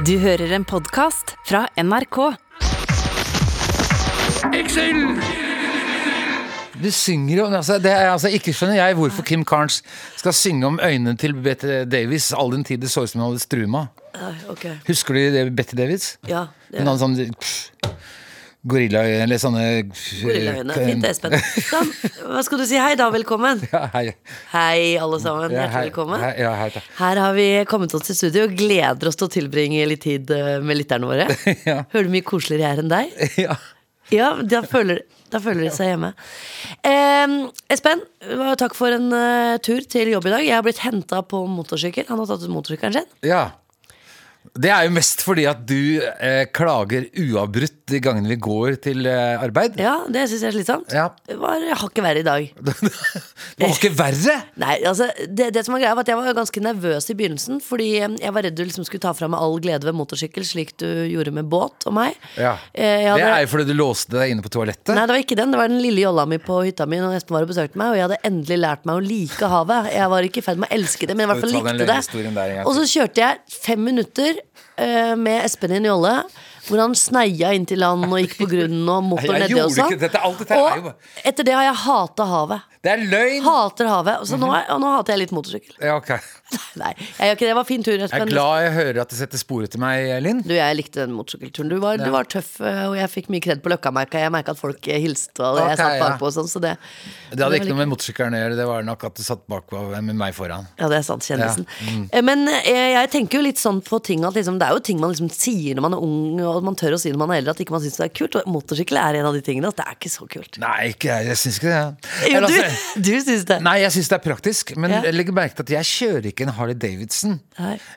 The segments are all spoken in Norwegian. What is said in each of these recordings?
Du hører en podkast fra NRK. Du synger jo altså, det er, altså, Ikke skjønner jeg hvorfor Kim Carnes skal synge om øynene til Betty Davis all den tid det så ut som hun hadde struma. Ok, Husker du det, Betty Davis? ja. Hun hadde sånn pff, gorillaøyne eller sånne Gorillaøyne. Fint, Espen. Sånn, hva skal du si? Hei da, velkommen. Ja, hei. Hei, alle sammen. Ja, Hjertelig velkommen. Hei, ja, hei. Her har vi kommet oss til studio og gleder oss til å tilbringe litt tid eh, med lytterne våre. Ja. Hører du mye koseligere jeg er enn deg? Ja. Ja, da føler, da føler de seg hjemme. Eh, Espen, takk for en uh, tur til jobb i dag. Jeg har blitt henta på motorsykkel. Han har tatt ut motorsykkelen sin. ja. Det er jo mest fordi at du eh, klager uavbrutt de gangene vi går til eh, arbeid. Ja, det syns jeg er slitsomt. Ja. Det var hakket verre i dag. Det var ikke verre! Nei, altså det, det som var greia var at Jeg var ganske nervøs i begynnelsen, fordi eh, jeg var redd du liksom skulle ta fra meg all glede ved motorsykkel, slik du gjorde med båt og meg. Ja. Eh, hadde... Det er jo fordi du låste deg inne på toalettet. Nei, det var ikke den. Det var den lille jolla mi på hytta mi når Espen var og besøkte meg, og jeg hadde endelig lært meg å like havet. Jeg var ikke i ferd med å elske det, men i hvert fall likte det. der Og så kjørte jeg fem minutter eh, med Espen i en jolle. Hvor han sneia inn til land og gikk på grunnen og motor nedi og sånn. Og etter det har jeg hata havet. Det er løgn! Hater havet. Så nå, er- og nå hater jeg litt motorsykkel. Ja, ok. Nei, jeg gjør ikke det. Det var fin tur, Jeg er glad jeg hører at det setter spor etter meg, Linn. Du, jeg likte den motorsykkelturen. Du var, du var tøff, eh, og jeg fikk mye kred på Løkkamerka. Jeg merka at folk eh, hilste, og jeg satt bakpå og sånn, så det Det hadde ikke noe med motorsykkelen å gjøre, det var nok at du satt bakpå med meg foran. Ja, det er sant, kjendisen. Ja, mm. Eh, Men jeg, jeg tenker jo litt sånn på ting at liksom, det er jo ting man liksom sier når man er ung, og man tør å si når man er eldre at ikke man syns det er kult. Og motorsykkel er en av de tingene. At det er ikke så kult. Nei, ikke jeg. Syns ikke det. Jo, du, altså, du syns det. Nei, jeg syns det er praktisk, men Ja. legger merke til at jeg kjører ikke en Harley Davidson.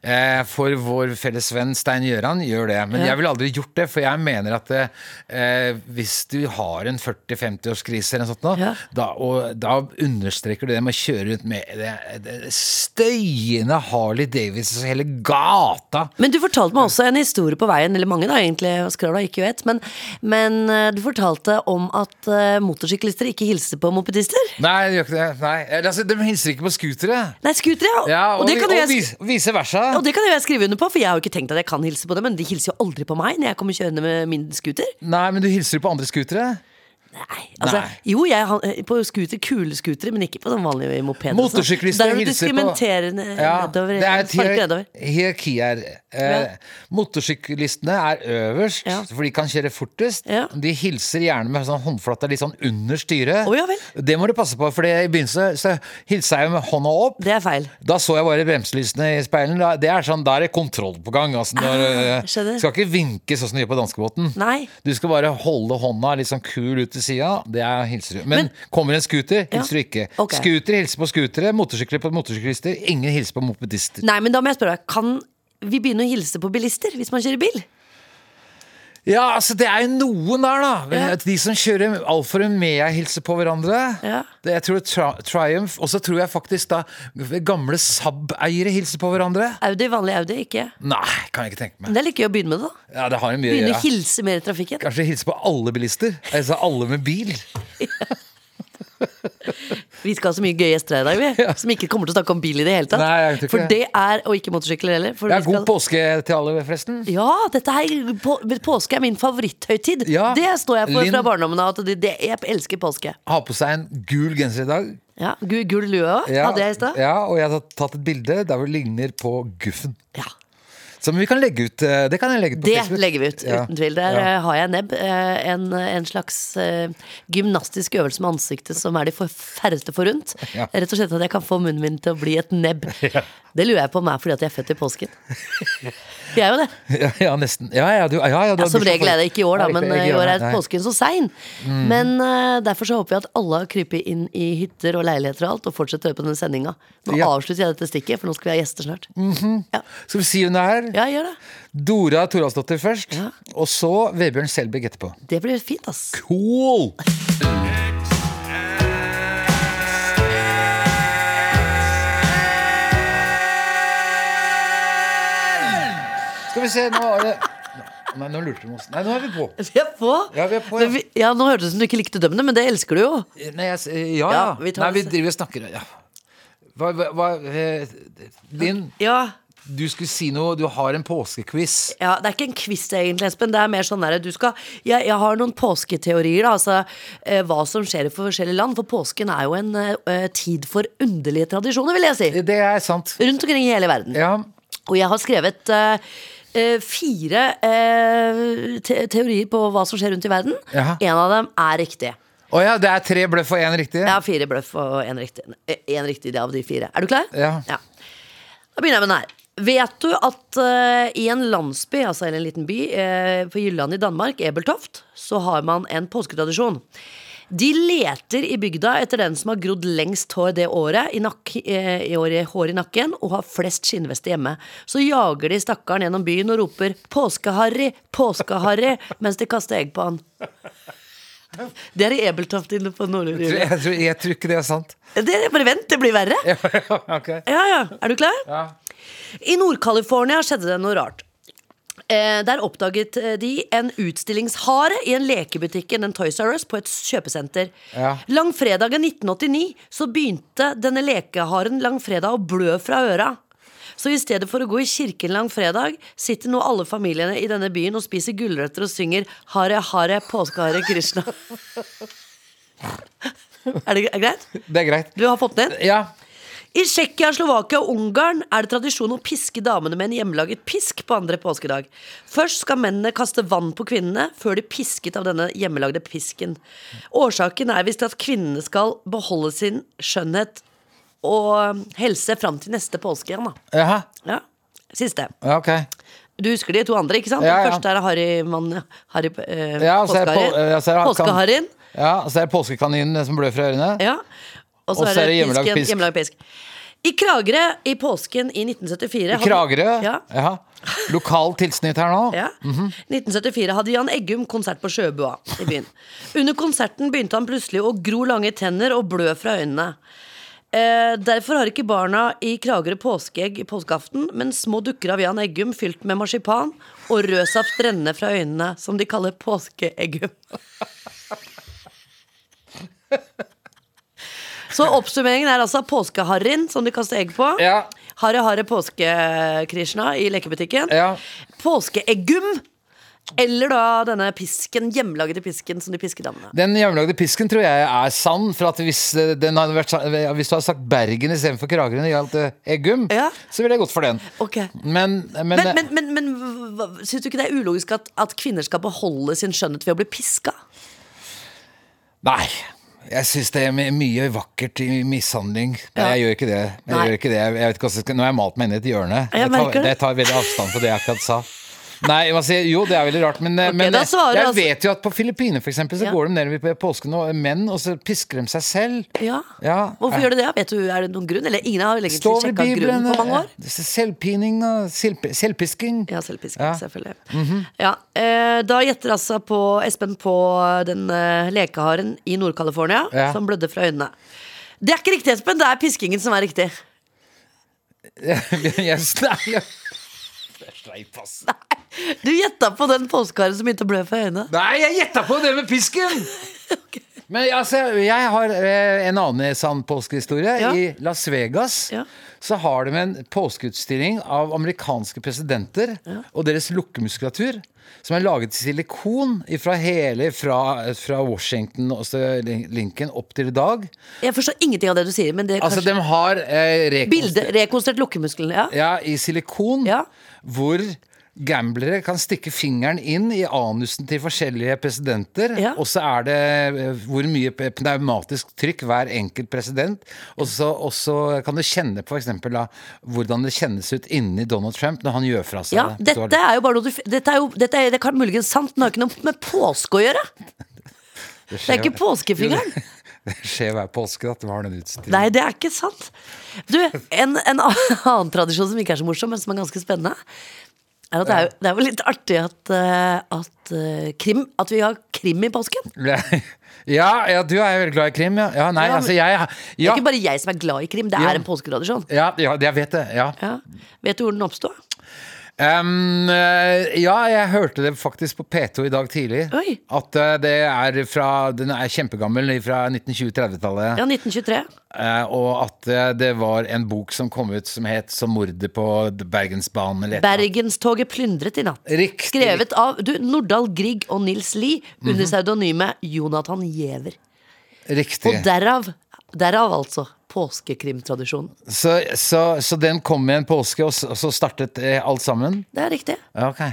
Eh, for vår felles venn Stein Gjøran gjør det, men Ja. jeg ville aldri gjort det, for jeg mener at eh, hvis du har en 40-50-årskrise eller noe sånt, nå, Ja. da, og da understreker du det med å kjøre rundt med det, det støyende Harley Davidson hele gata. Men du fortalte meg også en historie på veien, eller mange da egentlig, skravla ikke jo ett, men, men eh, du fortalte om at eh, motorsyklister ikke hilser på mopedister. Nei, de gjør ikke det. Nei. Altså, de hilser ikke på scootere. Nei, scootere, ja. Ja, og, og, det kan og vis- vice versa. og det kan jo jeg skrive under på, for jeg har jo ikke tenkt at jeg kan hilse på dem, men de hilser jo aldri på meg når jeg kommer kjørende med min scooter. Nei, men du hilser jo på andre scootere. Nei, altså, Nei. Jo, jeg har på scooter, kule scootere, men ikke på sånn vanlige mopeder. og sånn. Motorsyklister er hilser på ja, nedover. Det er et hierarki her. Eh, motorsyklistene er øverst, Ja. for de kan kjøre fortest. Ja. De hilser gjerne med sånn håndflata litt sånn under styret. Oh, ja. Det må du passe på, for i begynnelsen så hilsa jeg med hånda opp. Det er feil. Da så jeg bare bremselysene i speilen. Da, det er sånn, da er det kontroll på gang. Altså, når, Ah, eh, skal ikke vinke sånn som du gjør på danskebåten. Du skal bare holde hånda litt sånn kul ut til sida. Det er hilser du. Men, kommer en scooter, hilser du ikke. Okay. Scooter hilser på scootere, motorsykler på motorsyklister. Ingen hilser på mopedister. Nei, men da må jeg spørre deg, kan vi begynne å hilse på bilister hvis man kjører bil? Ja, altså det er jo noen der, da. Ja. De som kjører Alfa Romeo, hilser på hverandre. Ja. Det, jeg tror tri Triumph Og så tror jeg faktisk da gamle Saab-eiere hilser på hverandre. Audi, vanlig Audi, ikke? Nei, kan jeg ikke tenke meg. Men det er like gøy å begynne med da. Ja, det har mye Begynne å gjøre. hilse mer i trafikken. Kanskje hilse på alle bilister. Altså alle med bil. Vi skal ha så mye gøye gjester her i dag, vi. Som ikke kommer til å snakke om bil i det hele tatt. Nei, jeg tror ikke For det. det er, og ikke motorsykler heller. For er vi skal- god påske til alle, forresten. Ja, dette her, på, påske er min favoritthøytid. Ja. Det står jeg for Linn- fra barndommen av. det, det, Jeg elsker påske. Ha på seg en gul genser i dag. Ja, Gul, gul lue òg, Ja, hadde jeg i stad. ja, og jeg har tatt et bilde der vi ligner på Guffen. Ja. Som vi kan legge ut. eh, Det kan jeg legge ut på Det Facebook. legger vi ut, Ja. uten tvil. Der Ja. eh, har jeg nebb. eh, En, en slags gymnastisk øvelse med ansiktet som er de færreste forunt. Ja. Rett og slett at jeg kan få munnen min til å bli et nebb. Det lurer jeg på om er fordi at jeg er født i påsken. Vi er jo det. Ja, nesten. Ja, ja, du, som regel er det ikke i år, da, men i år er påsken så sein. Mm. Men uh, derfor så håper jeg at alle har krypet inn i hytter og leiligheter og alt, og fortsetter å høre på denne sendinga. Nå avslutter jeg dette stikket, for nå skal vi ha gjester snart. ja. Skal vi si hun er? Ja, gjør det. Dora Toralsdottir først, Ja. og så Vebjørn Selbekk etterpå. Det blir fint, ass. Cool! Skal vi se, nå er det Nei, nå lurte du oss. Nei, nå er vi på. Vi er på. Ja, vi er på, ja. Men vi, ja, Nå hørtes det ut som du ikke likte dømmene, men det elsker du jo. Nei, jeg, s- ja, ja. Ja, vi tar Nei, vi oss- driver og snakker ja. Hva, hva, hva eh, Din Ja, du skulle si noe. Du har en påskequiz. Ja, Det er ikke en quiz, egentlig, Espen. Det er mer sånn der, du skal, jeg, jeg har noen påsketeorier. Da, altså eh, Hva som skjer i forskjellige land. For påsken er jo en eh, tid for underlige tradisjoner, vil jeg si. Det er sant. Rundt omkring i hele verden. Ja. Og jeg har skrevet eh, eh, fire eh, te teorier på hva som skjer rundt i verden. Ja. En av dem er riktig. Å ja, det er tre bløff og én riktig? Ja, fire bløff og én riktig. En riktig av de fire. Er du klar? Ja. Da begynner jeg med den her. Vet du at uh, i en landsby, altså eller en liten by uh, på Jylland i Danmark, Ebeltoft, så har man en påsketradisjon. De leter i bygda etter den som har grodd lengst hår det året, i, nak eh, i året, hår i nakken, og har flest skinnveste hjemme. Så jager de stakkaren gjennom byen og roper 'Påske-Harry! Påske-Harry!' mens de kaster egg på han. Det er i Ebeltoft inne på Jeg, jeg, tror- jeg tror ikke det er sant. Det bare vent, det blir verre. okay. Ja, ja. Er du klar? Ja. I Nord-California skjedde det noe rart. Eh, der oppdaget eh, de en utstillingshare i en lekebutikken en Toys R Us på et kjøpesenter. Ja. Langfredagen 1989 så begynte denne lekeharen langfredag å blø fra øra. Så i stedet for å gå i kirken langfredag, sitter nå alle familiene i denne byen og spiser gulrøtter og synger Hare Hare Påskehare Krishna. er det er det greit? Det er greit. Du har fått den? Ja. I Tsjekkia, Slovakia og Ungarn er det tradisjon å piske damene med en hjemmelaget pisk på andre påskedag. Først skal mennene kaste vann på kvinnene, før de pisket av denne hjemmelagde pisken. Årsaken er visst at kvinnene skal beholde sin skjønnhet og helse fram til neste påske igjen. Da. Jaha. Ja. Siste. Ja, ok. Du husker de to andre, ikke sant? Ja. Den første er Harrymann Harry, eh, Ja, Påskeharryen. Påskekaninen som blør fra ørene. Ja. Og så er det, hjemmelagd pisk. Hjemmelag pisk. I Kragerø i påsken i 1974 I Kragerø. Ja. Ja. Lokal tilsnitt her nå. Ja. 1974 hadde Jan Eggum konsert på Sjøbua i byen. Under konserten begynte han plutselig å gro lange tenner og blø fra øynene. Eh, derfor har ikke barna i Kragerø påskeegg i påskeaften, men små dukker av Jan Eggum fylt med marsipan og rød saft rennende fra øynene, som de kaller påskeeggum. Så oppsummeringen er altså påskeharryen, som de kaster egg på. Ja. Harry Harry Påske-Krishna i lekebutikken. Ja. Påskeeggum. Eller da denne pisken, hjemmelagde pisken som de pisker damene. Den hjemmelagde pisken tror jeg er sann. For at hvis, eh, vært, hvis du hadde sagt Bergen istedenfor Kragerø når det gjaldt eh, Eggum, Ja. så ville jeg gått for den. Okay. Men, men, Men, men, men, men syns du ikke det er ulogisk at, at kvinner skal beholde sin skjønnhet ved å bli piska? Nei. Jeg syns det er mye vakkert i mishandling. Men Ja. jeg gjør ikke det. Jeg gjør ikke det. Jeg vet ikke nå har jeg malt meg inn i et hjørne. Jeg Jeg tar, det. jeg tar veldig avstand fra det jeg akkurat sa. Nei, altså, jo, det er veldig rart, men, okay, men da eh, jeg altså- vet jo at på Filippinene eksempel, så Ja. går de ned i påsken og menn, og så pisker de seg selv. Ja. Ja. Hvorfor gjør de det? Vet du, Er det noen grunn? Eller ingen har egentlig sjekka grunnen på mange år? eh, Selvpining og selv, selvpisking. Ja, selvpisking, selvfølgelig. ja, eh, da gjetter altså på Espen på den eh, lekeharen i Nord-California som blødde fra øynene. Det er ikke riktig, Espen. Det er piskingen som er riktig. jeg, nei, jeg, det er sleip, ass. Du gjetta på den påskeharen som begynte å blø fra øynene. Nei, jeg gjetta på det med pisken! Men altså, jeg har eh, en annen sann påskehistorie. Ja. I Las Vegas Ja. så har de en påskeutstilling av amerikanske presidenter og deres lukkemuskulatur. Som er laget i silikon fra hele fra, fra Washington og Lincoln opp til i dag. Jeg forstår ingenting av det du sier, men det er Altså, de har eh, rekonstruert Bilde, rekonstruert lukkemusklene, Ja. Ja, i silikon. Ja. Hvor gamblere kan stikke fingeren inn i anusen til forskjellige presidenter. Ja. Og så er det eh, hvor mye pneumatisk trykk hver enkelt president. Og så, og så kan du kjenne på for eksempel, hvordan det kjennes ut inni Donald Trump når han gjør fra seg. Ja, dette er jo bare noe du Dette er jo dette er, Det kan muligens sant, men det har ikke noe med påske å gjøre. Det er ikke påskefingeren. Det skjer hver påske at de har den utstillingen. Nei, det er ikke sant. Du, en, en annen tradisjon som ikke er så morsom, men som er ganske spennende, er at det er jo, det er jo litt artig at, eh, at, eh, krim, at vi har krim i påsken. Ja, ja, du er jo veldig glad i krim, ja. ja nei, Ja, altså jeg Det er ikke bare jeg som er glad i krim, det er en påsketradisjon. ja, ja, jeg vet det. Ja. Ja. Vet du hvor den oppsto? Um, eh, ja, jeg hørte det faktisk på P2 i dag tidlig. Oi. At eh, det er fra Den er kjempegammel, fra 1920-30-tallet. Ja, 1923. Uh, og at eh, det var en bok som kom ut som het 'Som mordet på Bergensbanen'. Bergenstoget plyndret i natt. Riktig. Skrevet av du, Nordahl Grieg og Nils Lie under pseudonymet Jonathan Giæver. Riktig. Og derav, derav altså påskekrimtradisjonen. Så, så, så den kom med en påske, og så, og så startet eh, alt sammen? Det er riktig. Ja, Ok.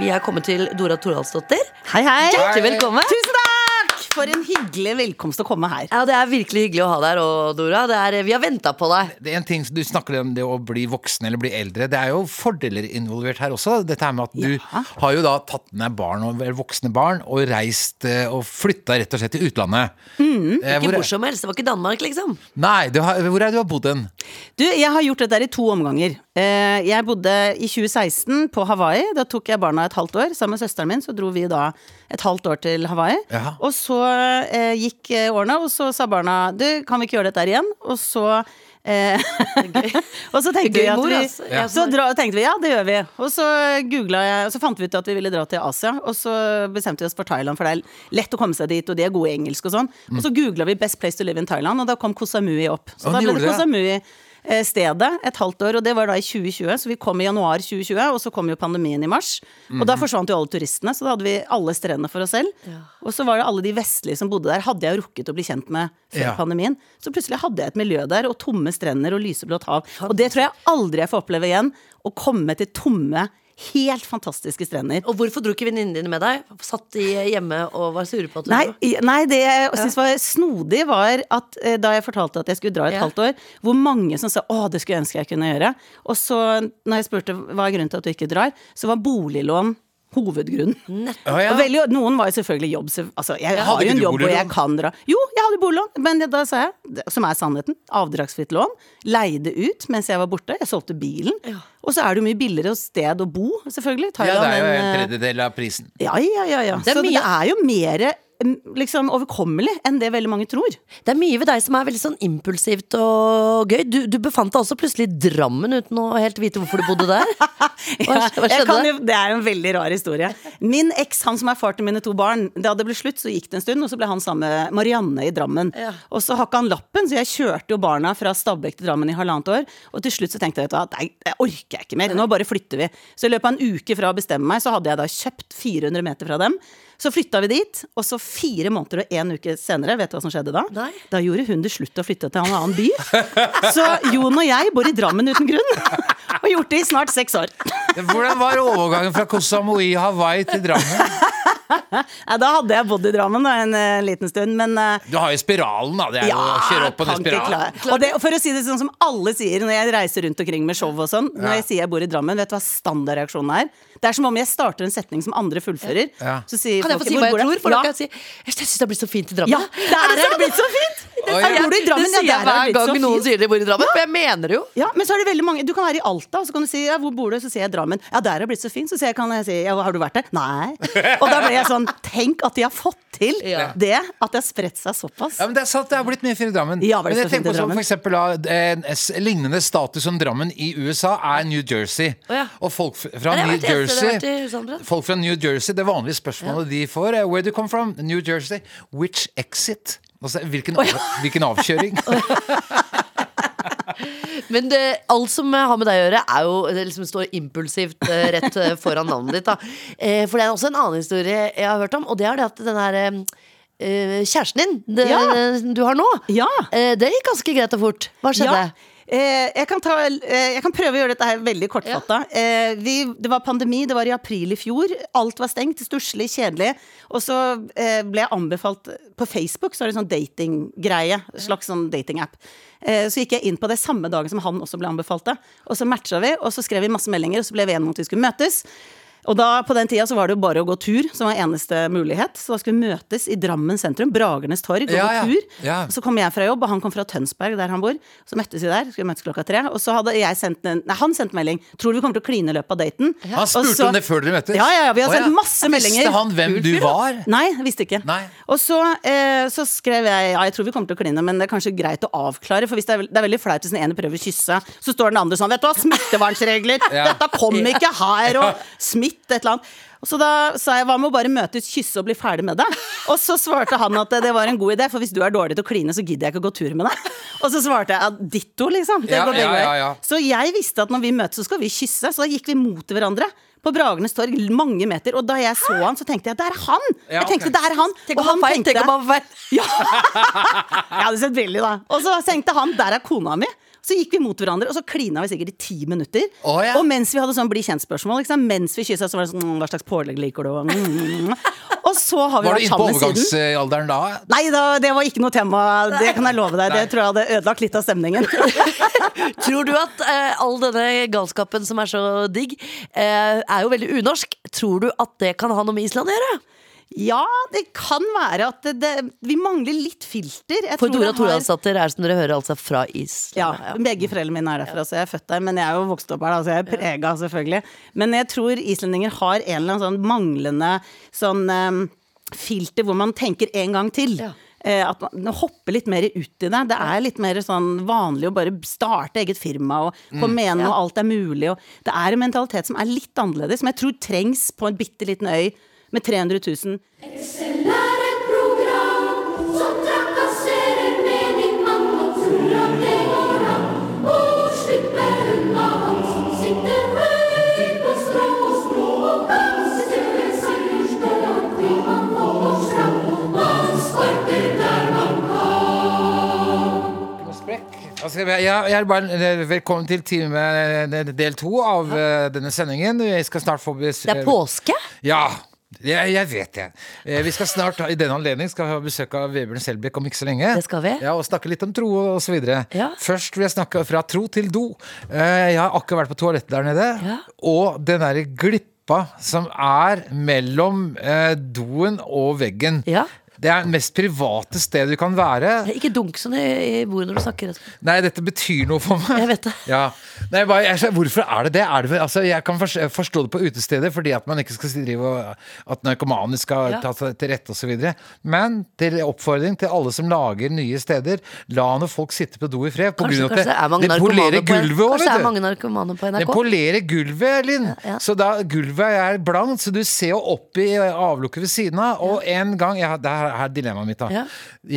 Vi er kommet til Dora Toralsdottir. Hei, hei. Hjertelig velkommen. Tusen! For en hyggelig velkomst å komme her. Ja, Det er virkelig hyggelig å ha deg her, og Dora. Det er, vi har venta på deg. Det er en ting, Du snakker om det å bli voksen eller bli eldre. Det er jo fordeler involvert her også. Dette her med at Du Ja. har jo da tatt med barn, og eller voksne barn og reist eh, og flytta rett og slett til utlandet. Eh, Mm, Ikke hvor, hvor som helst. Det var ikke Danmark, liksom. nei, du har, hvor er det du har bodd hen? Du, Jeg har gjort dette her i to omganger. Eh, Jeg bodde i 2016 på Hawaii. Da tok jeg barna et halvt år. Sammen med søsteren min så dro vi da et halvt år til Hawaii. Ja. Og så eh, gikk eh, årene, og så sa barna du, kan vi ikke gjøre dette her igjen? Og så eh, Og så tenkte vi at vi altså. Ja. Så dra, tenkte vi ja, det gjør vi. Og så googla jeg, og så fant vi ut at vi ville dra til Asia. Og så bestemte vi oss for Thailand, for det er lett å komme seg dit, og de er gode i engelsk og sånn. Og så googla vi 'Best place to live in Thailand', og da kom Koh Samui opp. Så da ble det? Koh Samui stedet et halvt år, og det var da i 2020. Så vi kom i januar 2020, og så kom jo pandemien i mars. Og da forsvant jo alle turistene, så da hadde vi alle strendene for oss selv. Og så var det alle de vestlige som bodde der, hadde jeg jo rukket å bli kjent med før Ja. pandemien. Så plutselig hadde jeg et miljø der, og tomme strender og lyseblått hav. Og det tror jeg aldri jeg får oppleve igjen. Å komme til tomme, helt fantastiske strender. Og hvorfor dro ikke venninnene dine med deg? Satt de hjemme og var sure på at du Nei, nei, det jeg syntes var snodig, var at eh, da jeg fortalte at jeg skulle dra et Ja. halvt år, hvor mange som sa 'å, det skulle jeg ønske jeg kunne gjøre'. Og så, når jeg spurte hva er grunnen til at du ikke drar, så var boliglån hovedgrunnen. Ja. Og veldig, noen var jo selvfølgelig jobb. Altså, jeg Hadde har jo en jobb hvor jeg kan dra. Jo, jeg hadde boliglån, men da sa jeg, som er sannheten, avdragsfritt lån. Leide ut mens jeg var borte. Jeg solgte bilen. Og så er det jo mye billigere sted å bo, selvfølgelig. Ja, det er jo en eh, tredjedel av prisen. ja, ja, ja. ja. Det er så mye- det er jo mer mm, liksom, overkommelig enn det veldig mange tror. Det er mye ved deg som er veldig sånn impulsivt og gøy. Du, du befant deg også plutselig i Drammen uten å helt vite hvorfor du bodde der. Hva, skjedde? jo, det er jo en veldig rar historie. Min eks, han som er far til mine to barn, da det ble slutt, så gikk det en stund, og så ble han sammen med Marianne i Drammen. Ja. Og så hakka han lappen, så jeg kjørte jo barna fra Stabekk til Drammen i halvannet år. Og til slutt så tenkte jeg at nei, det orker jeg ikke mer, nå bare flytter vi. Så i løpet av en uke fra å bestemme meg, så hadde jeg da kjøpt 400 meter fra dem. Så flytta vi dit, og så fire måneder og en uke senere, vet du hva som skjedde da? Nei. Da gjorde hun det slutt å flytte til en annen by. Så Jon og jeg bor i Drammen uten grunn. Og gjort det i snart seks år. Hvordan var overgangen fra Koh Samui Hawaii til Drammen? Ja, da hadde jeg bodd i Drammen da, en eh, liten stund, men uh, Du har jo spiralen, da. Det er jo å kjøre opp på den spiralen. Og det, for å si det sånn som alle sier når jeg reiser rundt omkring med show og sånn, når jeg sier jeg bor i Drammen, vet du hva standardreaksjonen er? Det er som om jeg starter en setning som andre fullfører. Ja. Så sier Kan jeg få folk, si hva jeg tror? For ja. da kan si Jeg syns det har blitt så fint i Drammen. ja, der er det blitt så fint! Oi. ja. bor du i Drammen, det ja, sier jeg er det hver gang noen sier de bor i Drammen, for jeg mener det jo. Ja, men så er det veldig mange Du kan være i Alta, og så kan du si ja, 'hvor bor du?' Så sier jeg Drammen. Ja, der er det blitt så fint. Så sier jeg, kan jeg si ja, 'har du vært der?' Nei. Og da ble jeg sånn Tenk at de har fått til Ja. det. At det har spredt seg såpass. Ja, men Det er sant, det har blitt mye fint i Drammen. Ja, det men jeg tenker på sånn, for eksempel En lignende status som Drammen i USA er New Jersey. Oh, ja. Og folk fra New det har det har Jersey. Folk fra New Jersey, Det vanlige spørsmålet de får, er Where do you come from? New Jersey. Which exit? Altså, hvilken, av, hvilken avkjøring? Men det, alt som har med deg å gjøre, er jo det liksom står impulsivt eh, rett eh, foran navnet ditt. Da. Eh, for det er også en annen historie jeg har hørt om, og det er det at den her kjæresten din det, Ja. du har nå, Ja. eh, det gikk ganske greit og fort. Hva skjedde? Ja. Eh, jeg, kan ta, eh, jeg kan prøve å gjøre dette her veldig kortfatta. Ja. det var pandemi, det var i april i fjor. Alt var stengt, stusslig, kjedelig. Og så eh, ble jeg anbefalt På Facebook så er det sånn datinggreie. Slags sånn datingapp. Eh, så gikk jeg inn på det samme dagen som han også ble anbefalt det. Og så matcha vi, og så skrev vi masse meldinger, og så ble vi enige om at vi skulle møtes. Og da, på den tida så var det jo bare å gå tur som var eneste mulighet. Så da skulle vi møtes i Drammen sentrum, Bragernes torg, og Ja, gå ja. tur. Ja. Så kom jeg fra jobb, og han kom fra Tønsberg, der han bor. Så møttes vi der, skulle møtes klokka tre. Og så hadde jeg sendt en Nei, han sendt melding. Tror du vi kommer til å kline i løpet av daten? Han spurte så- om det før dere møttes? Ja, ja, vi har sendt masse meldinger. Visste han hvem du var? Nei, visste ikke. Nei. Og så, eh, så skrev jeg ja, jeg tror vi kommer til å kline, men det er kanskje greit å avklare. For hvis det er, det er veldig flaut hvis den ene prøver å kysse, så står den andre sånn Vet du hva, smittevernregler! Dette kom ikke her, og smitt et eller annet. Og så da sa jeg hva med å bare møtes, kysse og bli ferdig med det? Og så svarte han at det var en god idé, for hvis du er dårlig til å kline, så gidder jeg ikke å gå tur med deg. Og så svarte jeg at ditto, liksom. Det Ja, ja, ja, ja. Så jeg visste at når vi møtes, så skal vi kysse. Så da gikk vi mot hverandre. På Bragernes torg, mange meter. Og da jeg så han, så tenkte jeg det er han! Ja, Jeg tenkte det er han. Tenk Og om han feil, tenk tenkte om han feil. ja. Jeg hadde sett billig, da. Og så tenkte han der er kona mi. Så gikk vi mot hverandre, og så klina vi sikkert i ti minutter. Oh, ja. Og mens vi hadde sånn bli kjent-spørsmål, mens vi kyssa, så var det sånn mm, Hva slags pålegg liker du? Og, mm, mm. og så har vi Var du vært inne på sammen siden. overgangsalderen da? Nei, da, det var ikke noe tema. Det kan jeg love deg. Det tror jeg hadde ødelagt litt av stemningen. Tror du at eh, all denne galskapen som er så digg, eh, er jo veldig unorsk? Tror du at det kan ha noe med Island å gjøre? Ja, det kan være at det, det, vi mangler litt filter. Jeg For Dora Toralsdatter er som dere hører altså fra Island. Ja, begge foreldrene mine er derfra, så jeg er født der. Men jeg er jo vokst opp her, da, så jeg er prega, selvfølgelig. Men jeg tror islendinger har en eller annen sånn manglende sånn um, filter hvor man tenker en gang til. Ja. Eh, at man hopper litt mer ut i det. Det er litt mer sånn vanlig å bare starte eget firma og Mm. komme igjen og alt er mulig. Og det er en mentalitet som er litt annerledes, som jeg tror trengs på en bitte liten øy med 300 000. Excel er et program som trakasserer menigmann og tror at det går an å slippe unna han som sitter høyt på strå og kan stille seg stå at vi kan få oss fram. Han sparker der man Altså, Ja, jeg er bare, velkommen til time eh, del to av eh, denne sendingen. Vi skal snart få bes- Det er påske? Ja, jeg, jeg vet det. Eh, Vi skal snart, i denne anledning skal vi ha besøk av Vebjørn Selbekk om ikke så lenge. Det skal vi. Ja, Og snakke litt om tro og så videre. Ja. Først vil jeg snakke fra tro til do. Eh, Jeg har akkurat vært på toalettet der nede, Ja. og den derre glippa som er mellom eh, doen og veggen. Ja. Det er det mest private stedet du kan være. Ikke dunk sånn i, i bordet når du snakker. Nei, dette betyr noe for meg. Jeg vet det. Ja. Nei, bare, jeg, hvorfor er det det? Er det altså, jeg kan forstå, det på utesteder, fordi at man ikke skal drive og At narkomane skal Ja. ta seg til rette osv. Men til oppfordring til alle som lager nye steder, la nå folk sitte på do i fred. På Kanskje, grunn av at det, det polerer gulvet òg, kanskje det er mange narkomane på NRK. Det polerer gulvet, Linn. ja. Så da gulvet er blankt, så du ser jo opp i avlukket ved siden av. Og en gang jeg, har- Her er dilemmaet mitt, da. Ja.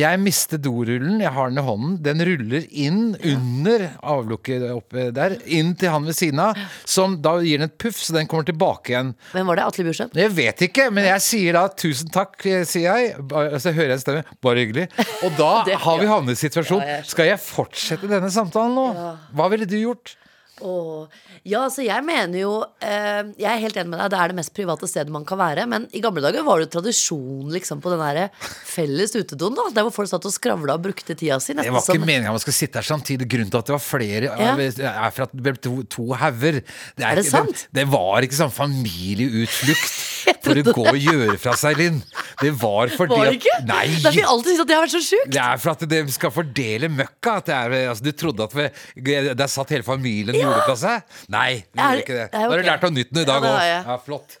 Jeg mister dorullen, jeg har den i hånden. Den ruller inn under avlukket oppe der, inn til han ved siden av. Som da gir den et puff, så den kommer tilbake igjen. Hvem var det? Atle Bjørseth? Jeg vet ikke, men jeg sier da tusen takk, sier jeg. Så hører jeg en stemme. Bare hyggelig. Og da har vi havnet i situasjonen. Skal jeg fortsette denne samtalen nå? Hva ville du gjort? Åh. Ja, altså jeg mener jo eh, Jeg er helt enig med deg, det er det mest private stedet man kan være. Men i gamle dager var det jo tradisjon liksom på den der felles utedoen. da Der hvor folk satt og skravla og brukte tida si. Det var ikke meningen at man skulle sitte her samtidig. Grunnen til at det var flere, Ja. er for at det ble to, to hauger. Det, Er det sant? sant? Det, var ikke sånn familieutflukt for å gå og gjøre fra seg, Linn. Det var fordi Var det ikke? at Nei! Det er fordi alltid synes at det har vært så sjukt. Det er for at det skal fordele møkka. At det er, altså, du trodde at vi, der satt hele familien ja. gjorde fra seg? Nei, vi gjorde ikke det. Nå har du lært noe nytt nå i dag òg. Ja. Ja, flott.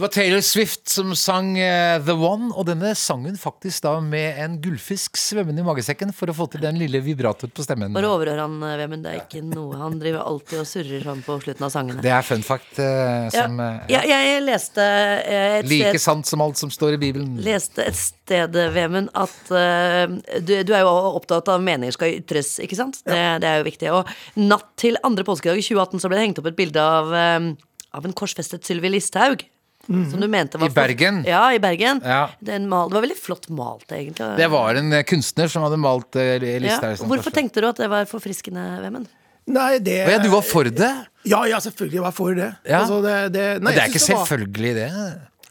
Det var Taylor Swift som sang eh, The One, og denne sang hun faktisk da med en gullfisk svømmende i magesekken for å få til den lille vibratoen på stemmen. Bare overhør han, eh, Vemund. Det er ikke noe Han driver alltid og surrer sånn på slutten av sangene. Det er fun fact eh, som eh, ja, jeg leste eh, et Like sted sant som alt som står i Bibelen. leste et sted, Vemund, at eh, du, du er jo opptatt av meninger skal ytres, ikke sant? Det, det er jo viktig. Og natt til andre påskedag i 2018 så ble det hengt opp et bilde av, eh, av en korsfestet Sylvi Listhaug. Som du mente var I Bergen? For, ja, i Bergen. Ja. Den mal, det var veldig flott malt, egentlig. Det var en eh, kunstner som hadde malt Listhaug. ja. Hvorfor første. tenkte du at det var forfriskende, Vemund? Nei, det ja, du var for det? Ja, ja, selvfølgelig var jeg for det. Ja. Altså, det, det, nei, Men det er ikke det var- selvfølgelig, det.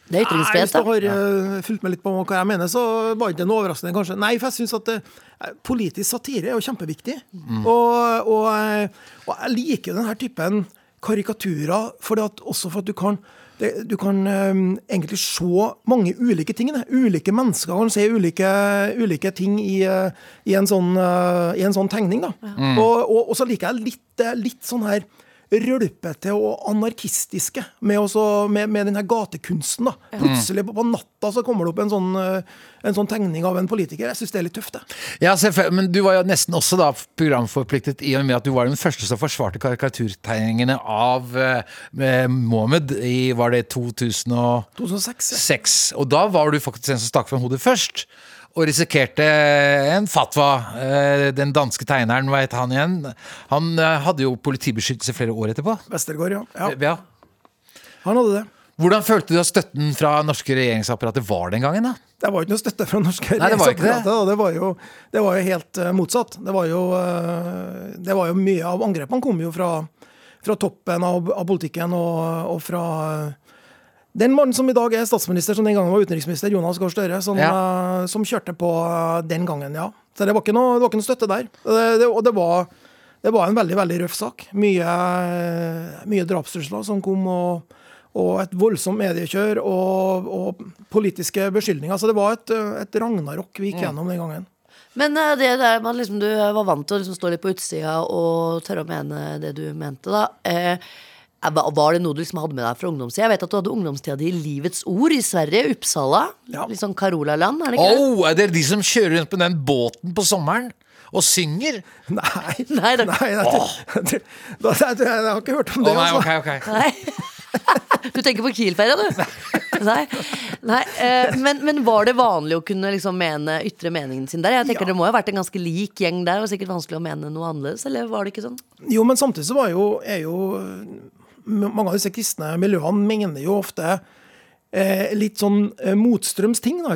Det er ytringsfrihet, da. Hvis du har eh, fulgt med litt på hva jeg mener, så var ikke det noe overraskende, kanskje. Nei, for jeg syns at eh, politisk satire er jo kjempeviktig. Og, og, eh, og jeg liker denne typen karikaturer, fordi at, også for at du kan det, du kan um, egentlig se mange ulike ting. Det. Ulike mennesker kan se ulike, ulike ting i, eh, i, en sånn, uh, i en sånn tegning. Da. Og, og, og så liker jeg litt, eh, litt sånn her rølpete og anarkistiske med, også, med, med denne gatekunsten. da. Plutselig på, på natta så kommer det opp en sånn, eh, en sånn tegning av en politiker. Jeg syns det er litt tøft. det. Ja, men du var jo nesten også da programforpliktet i og med at du var den første som forsvarte karikaturtegningene av eh, eh, Mohammed i var det 2006. 2006. ja. Og da var du faktisk en som stakk frem hodet først. Og risikerte en fatwa. Eh, Den danske tegneren, het han igjen? Han eh, hadde jo politibeskyttelse flere år etterpå. Vestergaard, ja. ja. Ja. Han hadde det. Hvordan følte du at støtten fra norske regjeringsapparatet var den gangen? da? Det var jo ikke noe støtte fra norske Nei, ikke det. Det var jo, det var jo helt eh, motsatt. Det var jo, det var jo mye av angrepene kom jo fra, fra toppen av, av politikken og, og fra den mannen som i dag er statsminister, som den gangen var utenriksminister, Jonas Gahr Støre, som, eh, som kjørte på eh, den gangen, ja. Så det var ikke noe, det var ikke noe støtte der. Det, det, og det var, det var en veldig, veldig røff sak. Mye, mye drapstrusler som kom, og, og et voldsomt mediekjør og, og politiske beskyldninger. Så det var et, et ragnarok vi gikk gjennom den gangen. Men eh, det der man liksom, du var vant til å liksom stå litt på utsida og tørre å mene det du mente, da. Eh, var var det noe du liksom hadde med deg fra ungdomstida? Jeg vet at du hadde ungdomstida di i Livets Ord i Sverige, Uppsala. Ja. Litt sånn Carola-land, er det ikke det? Oh, er det de som kjører rundt på den båten på sommeren og synger? Nei, Nei, det- nei det... jeg, da- jeg, har ikke hørt om Å det. nei, altså. ok, ok. Nei. Du tenker på Kiel-feria, du? Nei. Nei. eh, Men, men var det vanlig å kunne liksom mene, ytre meningen sin der? Jeg tenker Ja. Det må jo ha vært en ganske lik gjeng der. Det var sikkert vanskelig å mene noe annerledes, eller var det ikke sånn? Jo, men samtidig så var jo, er jo Mange av disse kristne miljøene mener jo ofte eh, litt sånn eh, motstrøms ting. Da?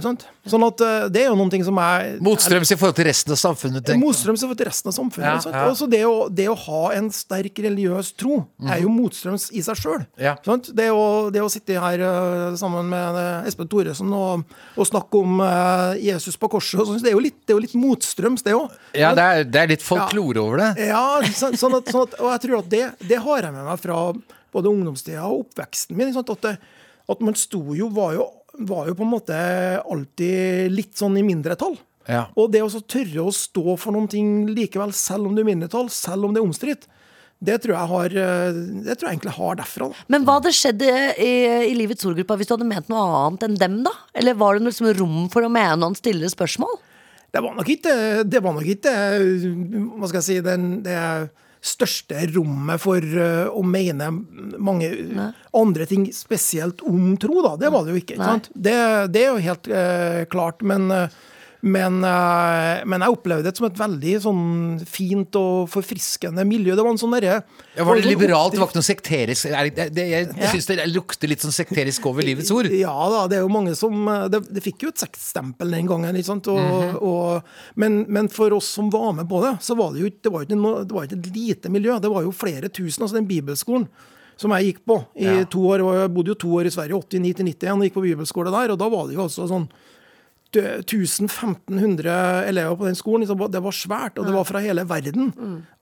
Sånn at eh, det er jo noen ting som er Motstrøms i forhold til resten av samfunnet. tenker i forhold til resten av samfunnet. Ja, ja. Også det å, det å ha en sterk religiøs tro er jo motstrøms i seg sjøl. Ja. Det, det å sitte her uh, sammen med uh, Espen Thoresen og, og snakke om uh, Jesus på korset, og sånt, det, er jo litt, det er jo litt motstrøms, det òg. Ja, det er, det er litt folklore over det. Ja, så, sånn at, sånn at, og jeg tror at det, det har jeg med meg fra både ungdomstida og oppveksten min. At, det, at man sto jo var, jo var jo på en måte alltid litt sånn i mindretall. Ja. Og det å så tørre å stå for noen ting likevel, selv om du er i mindretall, selv om det er omstridt, det tror jeg har eh, Det tror jeg egentlig har derfra. da. Men hva hadde skjedd i, i, i Livets Ord-gruppa hvis du hadde ment noe annet enn dem, da? Eller var det liksom rom for å mene noen stille spørsmål? Det var nok ikke, det var nok ikke hva skal jeg si, den, det største rommet for eh, å mene mange andre ting, spesielt om tro, da. Det var det jo ikke. ikke sant? Det, det er jo helt eh, klart. Men, eh, men, eh, men jeg opplevde det som et veldig sånn fint og forfriskende miljø. Det var en sånn derre Ja, var det liberalt? Det var ikke noe sekterisk? Er det, det, jeg syns det lukter litt sånn sekterisk over livets ord. Ja da, det er jo mange som eh, Det, det fikk jo et sexstempel den gangen. ikke sant? Og, og, men, men for oss som var med på det, så var det jo ikke, det var ikke, noe, var ikke et lite miljø. Det var jo flere tusen. altså Den bibelskolen som jeg gikk på i Ja. to år, og jeg bodde jo to år i Sverige, 89 til 91, og gikk på bibelskole der, og da var det jo altså sånn 1500 elever på den skolen. liksom, Det var svært, og det var fra hele verden.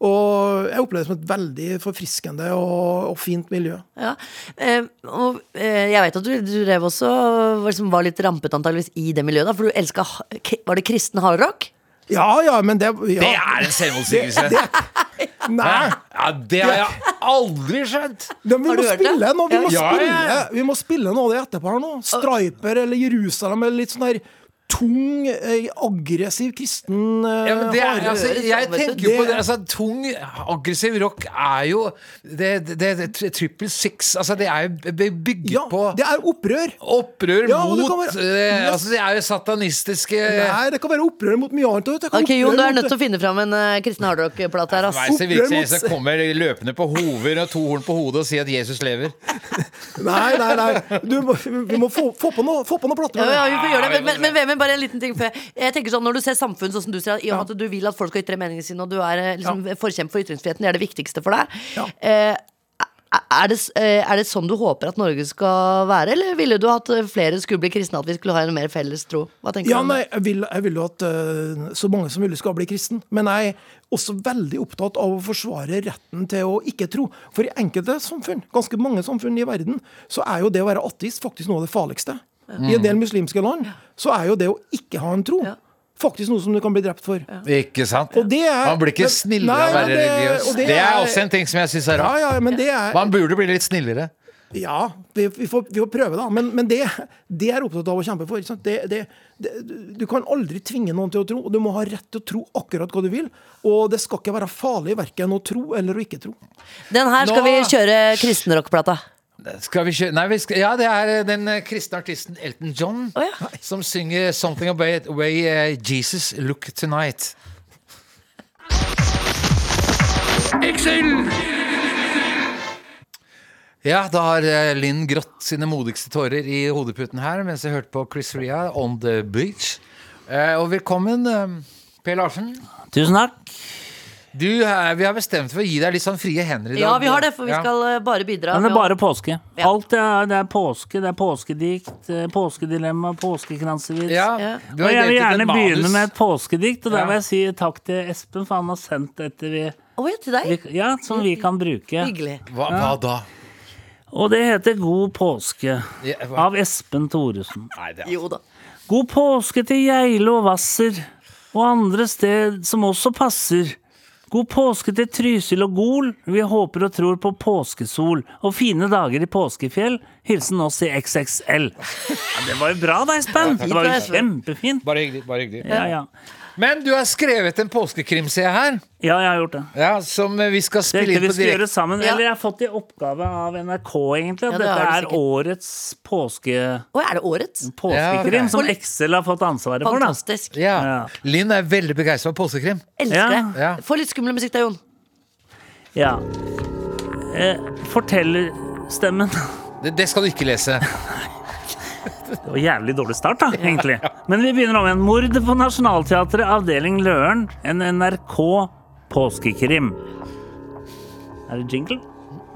Og jeg opplevde det som et veldig forfriskende og, og fint miljø. Ja. Eh, og eh, jeg vet at du, du drev også var, liksom, var litt rampet antageligvis i det miljøet, da, for du elska Var det kristen hardrock? Ja, ja, men det ja. Det er en selvmotsigelse! Nei! Ja, det har jeg aldri skjønt! Ja, vi, må spille nå, vi, må Ja, spille, ja. vi må spille noe av det etterpå her nå. Striper eller Jerusalem eller litt sånn der tung, eh, aggressiv kristen eh, Ja, men det er, altså, jeg tenker jo på det altså, Tung, aggressiv rock er jo Det, det, det, Triple Six Altså, det er jo bygget ja, på det er opprør. opprør Ja, mot være- eh, Altså, det er jo satanistiske Nei, det kan være opprør mot mye annet. Det kan Ok, Jon, du er nødt til å finne fram en uh, kristen hardrock-plate her, Altså. Hver sin mot- Så kommer løpende på hover og to horn på hodet og sier at Jesus lever. Nei, nei, nei. Du, vi må få, få på noe, få på noe plater. Ja, ja, vi får gjøre det, men, men, men bare en liten ting før. Jeg tenker sånn, Når du ser samfunn sånn som du ser, i og med at du vil at folk skal ytre meningene sine, og du er eh, liksom, forkjemper for ytringsfriheten, det er det viktigste for deg. Ja. Eh, Er det, eh, er det sånn du håper at Norge skal være, eller ville du at eh, flere skulle bli kristne? At vi skulle ha en mer felles tro? Hva tenker Ja, du om nei, det? jeg vil, jeg vil jo at så mange som mulig skal bli kristen. Men jeg er også veldig opptatt av å forsvare retten til å ikke tro. For i enkelte samfunn, ganske mange samfunn i verden, så er jo det å være ateist faktisk noe av det farligste. I en del muslimske land så er jo det å ikke ha en tro Ja. faktisk noe som du kan bli drept for. Ikke sant? Og det er- Man blir ikke snillere Nei, av å være religiøs. og Det, det er er- også en ting som jeg syns er rart. ja, men det er Man burde bli litt snillere. Ja, vi, vi, får, vi får prøve, da. Men, men det, det er opptatt av å kjempe for. Ikke sant? Det, det, det, du kan aldri tvinge noen til å tro, og du må ha rett til å tro akkurat hva du vil. Og det skal ikke være farlig verken å tro eller å ikke tro. Den her skal Nå- vi kjøre kristenrockplata. Skal vi kjøre Nei, vi skal, ja, det er eh, den eh, kristne artisten Elton John oh, ja. som synger 'Something About the Way eh, Jesus Look Tonight'. Ja, da har Linn grått sine modigste tårer i hodeputen her mens jeg hørte på Chris Ria on the beach. Eh, og velkommen, Per Larsen. Tusen takk. Du, eh, vi har bestemt for å gi deg litt sånn frie hender i dag. Ja, vi har det, for vi skal ja. bare bidra. Men det er bare påske. Ja. Alt er, det er påske, det er påskedikt, eh, påskedilemma, påskekransevis. Ja, Ja. Og jeg vil gjerne begynne med et påskedikt, og der vil jeg si takk til Espen, for han har sendt dette vi, oh, ja, til deg. vi, ja, som vi kan bruke. Hyggelig. Hva, hva da? Og det heter God påske av Espen Thoresen. Nei, det er Jo da. God påske til Geilo og Hvasser og andre sted som også passer. God påske til Trysil og Gol. Vi håper og tror på påskesol og fine dager i påskefjell. Hilsen oss i XXL. Ja, det var jo bra da, Espen. Det var jo kjempefint. Bare hyggelig. bare hyggelig Ja, ja. Men du har skrevet en påskekrim, ser jeg her. ja, jeg har gjort det. Ja, Som eh, vi skal spille Dette inn vi på skal gjøre direkte. sammen. Ja. Eller jeg har fått i oppgave av NRK, egentlig. At Ja, det dette er sikkert. årets påske, Å, er det årets? påskekrim, Ja, som Excel har fått ansvaret for. da Fantastisk. Ja. Ja. Linn er veldig begeistra for påskekrim. Elsker Ja. det. Ja. Få litt skummel musikk da, Jon. Ja. Eh, fortellerstemmen Det, det skal du ikke lese. Det var jævlig dårlig start, da, egentlig. Men vi begynner om igjen. Mord på Nationaltheatret, avdeling Løren. En NRK påskekrim. Er det jingle?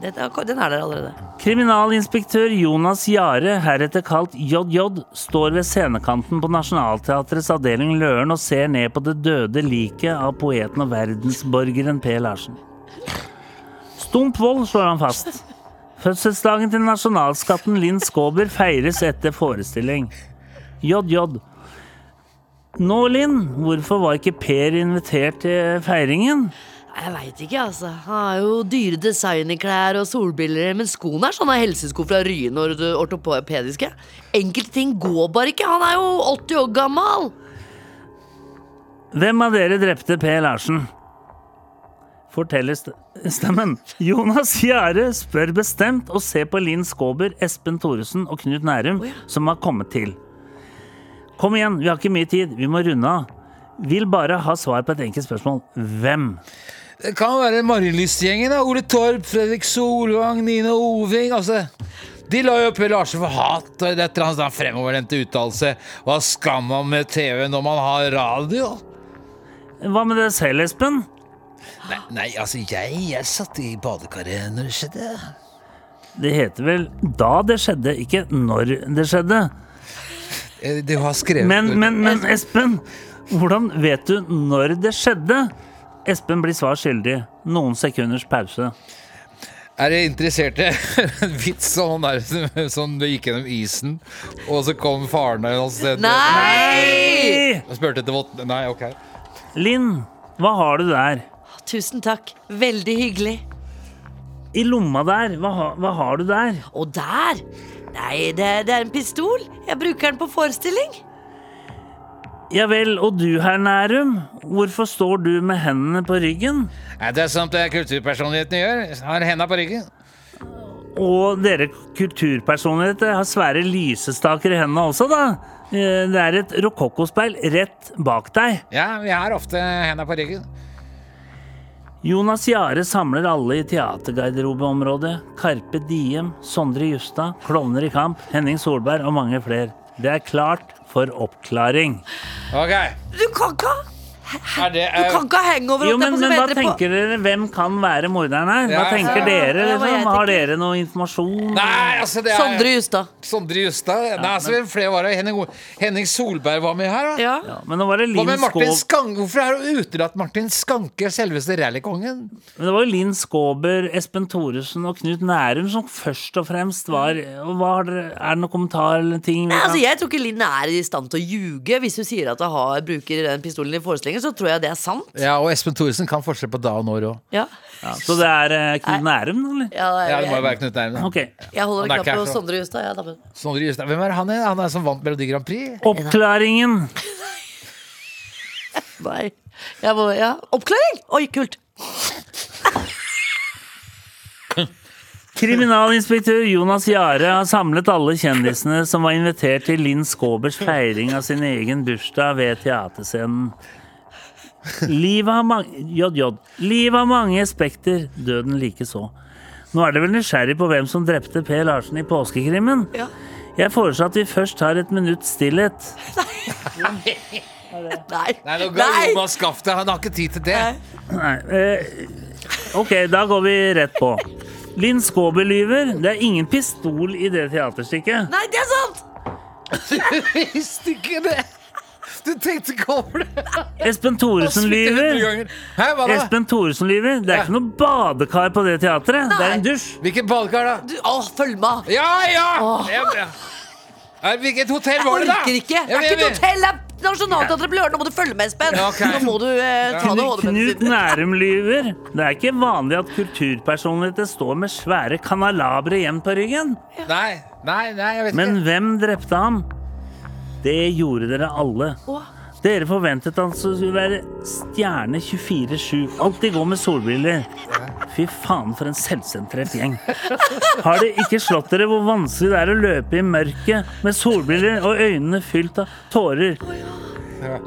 Den er der allerede. Kriminalinspektør Jonas Jare, heretter kalt JJ, står ved scenekanten på Nationaltheatrets avdeling Løren og ser ned på det døde liket av poeten og verdensborgeren P. Larsen. Stump vold, slår han fast. Fødselsdagen til nasjonalskatten Linn Skåber feires etter forestilling. JJ. Nå, Linn, hvorfor var ikke Per invitert til feiringen? Jeg veit ikke, altså. Han har jo dyre designerklær og solbriller, men skoene er sånne helsesko fra Ryen og ortopediske. Enkelte ting går bare ikke. Han er jo 80 år gammel. Hvem av dere drepte Per Larsen? Forteller stemmen. Jonas Gjære spør bestemt og ser på Linn Skåber, Espen Thoresen og Knut Nærum, som har kommet til. Kom igjen, vi har ikke mye tid, vi må runde av. Vil bare ha svar på et enkelt spørsmål. Hvem? Det kan være Marienlyst-gjengen. da. Ole Torp, Fredrik Solvang, Nina Oving. Altså, de la jo Per Larsen for hat og et hans sånn uttalelse. Hva skal man med TV når man har radio? Hva med deg selv, Espen? Nei, nei altså, jeg, jeg satt i badekaret når det skjedde. Det heter vel da det skjedde, ikke når det skjedde. Eh, Du har skrevet Men, men, men Espen, hvordan vet du når det skjedde? Espen blir svar skyldig. Noen sekunders pause. Er dere interessert i en vits sånn der som- gikk gjennom isen, og så kom faren så- Nei! og spurte etter vått Nei, ok. Linn, hva har du der? Tusen takk. Veldig hyggelig. I lomma der, hva, hva har du der? Og der! Nei, det, det er en pistol. Jeg bruker den på forestilling. Ja vel, og du herr Nærum, hvorfor står du med hendene på ryggen? Nei, det er sånt det kulturpersonlighetene gjør. Har hendene på ryggen. Og dere kulturpersonligheter har svære lysestaker i hendene også, da. Eh, Det er et rokokkospeil rett bak deg. Ja, vi har ofte hendene på ryggen. Jonas Jahre samler alle i teatergarderobeområdet. Karpe Diem, Sondre Justad, Klovner i kamp, Henning Solberg og mange flere. Det er klart for oppklaring. Ok. Du kan ikke ha Er det, Du kan ikke ha hangover. Jo, men, på men hva dere på- tenker dere? Hvem kan være morderen her? Hva Ja, tenker ja, dere? var jeg Liksom? Har tenker. dere noe informasjon? Nei, altså det er Sondre Justad. Sondre Justad. Nei, altså, men... flere var det? Henning, Henning Solberg var med her, da. Ja. Ja, men nå var det Hva Linn med Martin Skåb Skanke? Hvorfor er det utelatt Martin Skanke, selveste rallykongen? Men det var jo Linn Skåber, Espen Thoresen og Knut Nærum som først og fremst var dere, Er det noen kommentar eller ting? Nei, altså, jeg tror ikke Linn er i stand til å ljuge. Hvis hun sier at hun har, bruker den pistolen i forestillingen, så tror jeg det er sant. Ja, og Espen Thoresen kan forskjell på da og når òg. Ja, ja, så det er eh, Knut Nærum, eller? ja, Ja, det må jo jeg, være Knut Nærme. Ok. jeg holder Han er knapp på for- Sondre Justad. Ja, da, men- Sondre Justad. Hvem er han igjen? Han er som vant Melodi Grand Prix? Oppklaringen. Nei. Jeg må, ja. Oppklaring! Oi, kult. Kriminalinspektør Jonas Jare har samlet alle kjendisene som var invitert til Linn Skåbers feiring av sin egen bursdag ved teaterscenen. Livet har mange JJ. Livet har mange spekter, døden likeså. Nå er det vel nysgjerrig på hvem som drepte Per Larsen i påskekrimmen? Ja. Jeg foreslår at vi først tar et minutts stillhet. Nei. Nei, nå går Jonas det. Han har ikke tid til det. Nei, eh, ok, da går vi rett på. Linn Skåber lyver. Det er ingen pistol i det teaterstykket. Nei, det er sant! Du visste ikke det! Du tenkte ikke over det. Espen Thoresen lyver. Hæ, hva da? Espen Thoresen lyver. Det er ikke noe badekar på det teatret. Det er en dusj. Hvilket badekar, da? Du, å, følg med! Ja, ja! Eh, Hvilket hotell Jeg var det, da? orker ikke! Det er ikke et hotell! Det er Nationaltheatret på lørdag! Nå må du følge med, Espen! Ja, ok. Nå må du eh, ta det Knut. Nærum lyver. Det er ikke vanlig at kulturpersonligheter står med svære kanalabre hjem på ryggen. Nei, nei, nei, jeg vet Men ikke. hvem drepte ham? Det gjorde dere alle. Dere forventet han skulle være stjerne 24-7. Alltid gå med solbriller. Fy faen, for en selvsentrert gjeng. Har det ikke slått dere hvor vanskelig det er å løpe i mørket med solbriller og øynene fylt av tårer?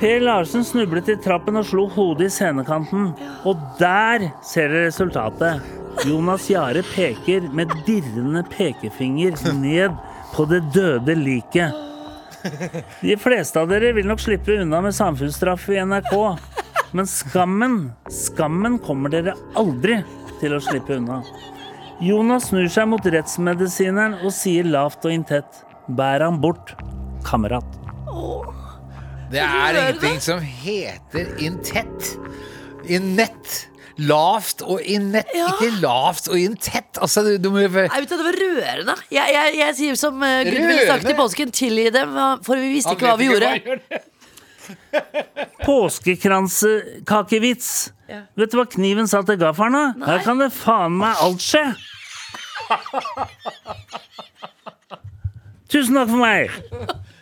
Per Larsen snublet i trappen og slo hodet i scenekanten. Og der ser dere resultatet. Jonas Jare peker med dirrende pekefinger ned på det døde liket. De fleste av dere vil nok slippe unna med samfunnsstraff i NRK. Men skammen, skammen kommer dere aldri til å slippe unna. Jonas snur seg mot rettsmedisineren og sier lavt og intett. Bær ham bort, kamerat. Det er ingenting som heter intett. Innett. Lavt og innett. Ja. Ikke lavt og intett. Altså, du, du må jo vet det var rørende. Jeg, jeg, jeg sier som uh, Gud ville sagt i påsken, tilgi dem, for vi visste ikke hva vi gjorde. gjorde. Påskekransekakevits. Ja. Vet du hva kniven sa til gaffelen? da? Her kan det faen meg alt skje. Tusen takk for meg.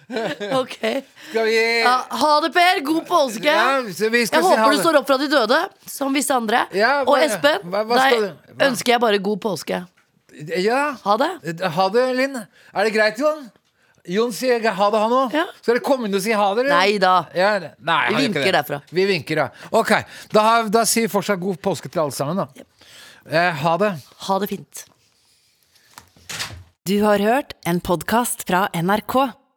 Ok Skal vi ja, Ha det, Per. God påske. Ja, vi skal Jeg håper du det. står opp fra de døde, som visse andre. Ja, hva- Og Espen, hva- hva skal deg hva? ønsker jeg bare god påske. Ja. Ha det. Ha det, Linn. Er det greit, Jon? Jon sier ha det, han òg. Ja. Skal dere komme inn og si ha det? eller? Nei da. Ja, nei, Vi vinker det. derfra. Vi vinker, ja. Ok, da, da sier vi fortsatt god påske til alle sammen, da. Eh, ha det. Ha det fint. Du har hørt en podkast fra NRK.